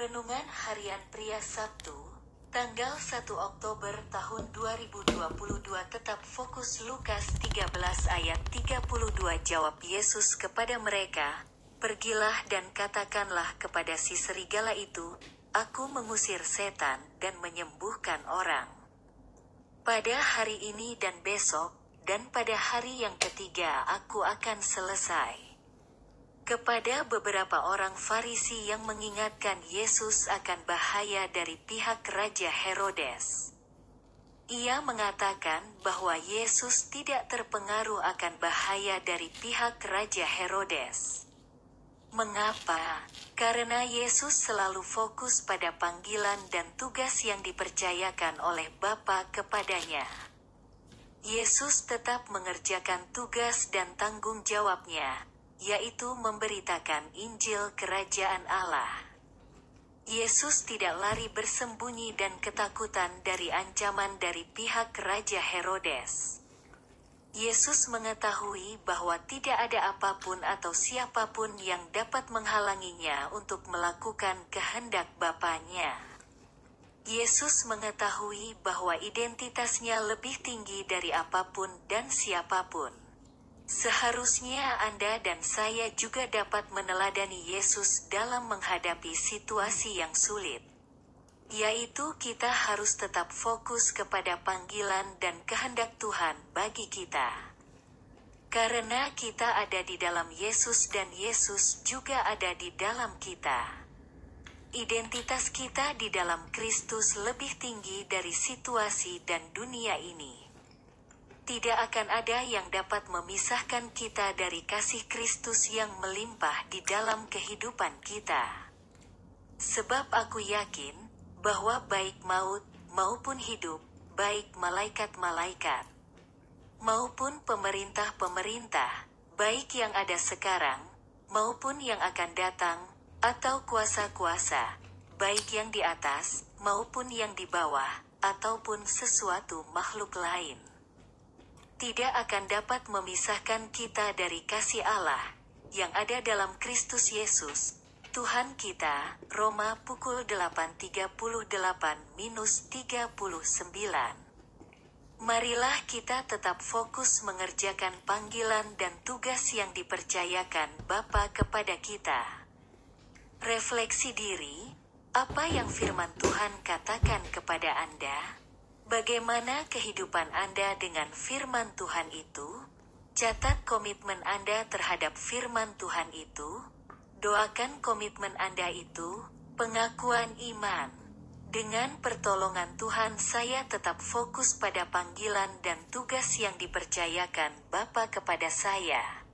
Renungan Harian Pria Sabtu, tanggal 1 Oktober tahun 2022 tetap fokus Lukas 13 ayat 32 jawab Yesus kepada mereka, Pergilah dan katakanlah kepada si serigala itu, Aku mengusir setan dan menyembuhkan orang. Pada hari ini dan besok, dan pada hari yang ketiga aku akan selesai. Kepada beberapa orang Farisi yang mengingatkan Yesus akan bahaya dari pihak Raja Herodes. Ia mengatakan bahwa Yesus tidak terpengaruh akan bahaya dari pihak Raja Herodes. Mengapa? Karena Yesus selalu fokus pada panggilan dan tugas yang dipercayakan oleh Bapa kepadanya. Yesus tetap mengerjakan tugas dan tanggung jawabnya, yaitu memberitakan Injil Kerajaan Allah. Yesus tidak lari bersembunyi dan ketakutan dari ancaman dari pihak Raja Herodes. Yesus mengetahui bahwa tidak ada apa pun atau siapa pun yang dapat menghalanginya untuk melakukan kehendak Bapaknya. Yesus mengetahui bahwa identitasnya lebih tinggi dari apa pun dan siapa pun. Seharusnya Anda dan saya juga dapat meneladani Yesus dalam menghadapi situasi yang sulit yaitu kita harus tetap fokus kepada panggilan dan kehendak Tuhan bagi kita. Karena kita ada di dalam Yesus dan Yesus juga ada di dalam kita. Identitas kita di dalam Kristus lebih tinggi dari situasi dan dunia ini. Tidak akan ada yang dapat memisahkan kita dari kasih Kristus yang melimpah di dalam kehidupan kita. Sebab aku yakin, bahwa baik maut maupun hidup, baik malaikat-malaikat maupun pemerintah-pemerintah, baik yang ada sekarang maupun yang akan datang, atau kuasa-kuasa, baik yang di atas maupun yang di bawah, ataupun sesuatu makhluk lain, tidak akan dapat memisahkan kita dari kasih Allah yang ada dalam Kristus Yesus Tuhan kita, Roma pukul 8.38 minus 39. Marilah kita tetap fokus mengerjakan panggilan dan tugas yang dipercayakan Bapa kepada kita. Refleksi diri, apa yang firman Tuhan katakan kepada Anda? Bagaimana kehidupan Anda dengan firman Tuhan itu? Catat komitmen Anda terhadap firman Tuhan itu. Doakan komitmen Anda itu, pengakuan iman. Dengan pertolongan Tuhan saya tetap fokus pada panggilan dan tugas yang dipercayakan Bapa kepada saya.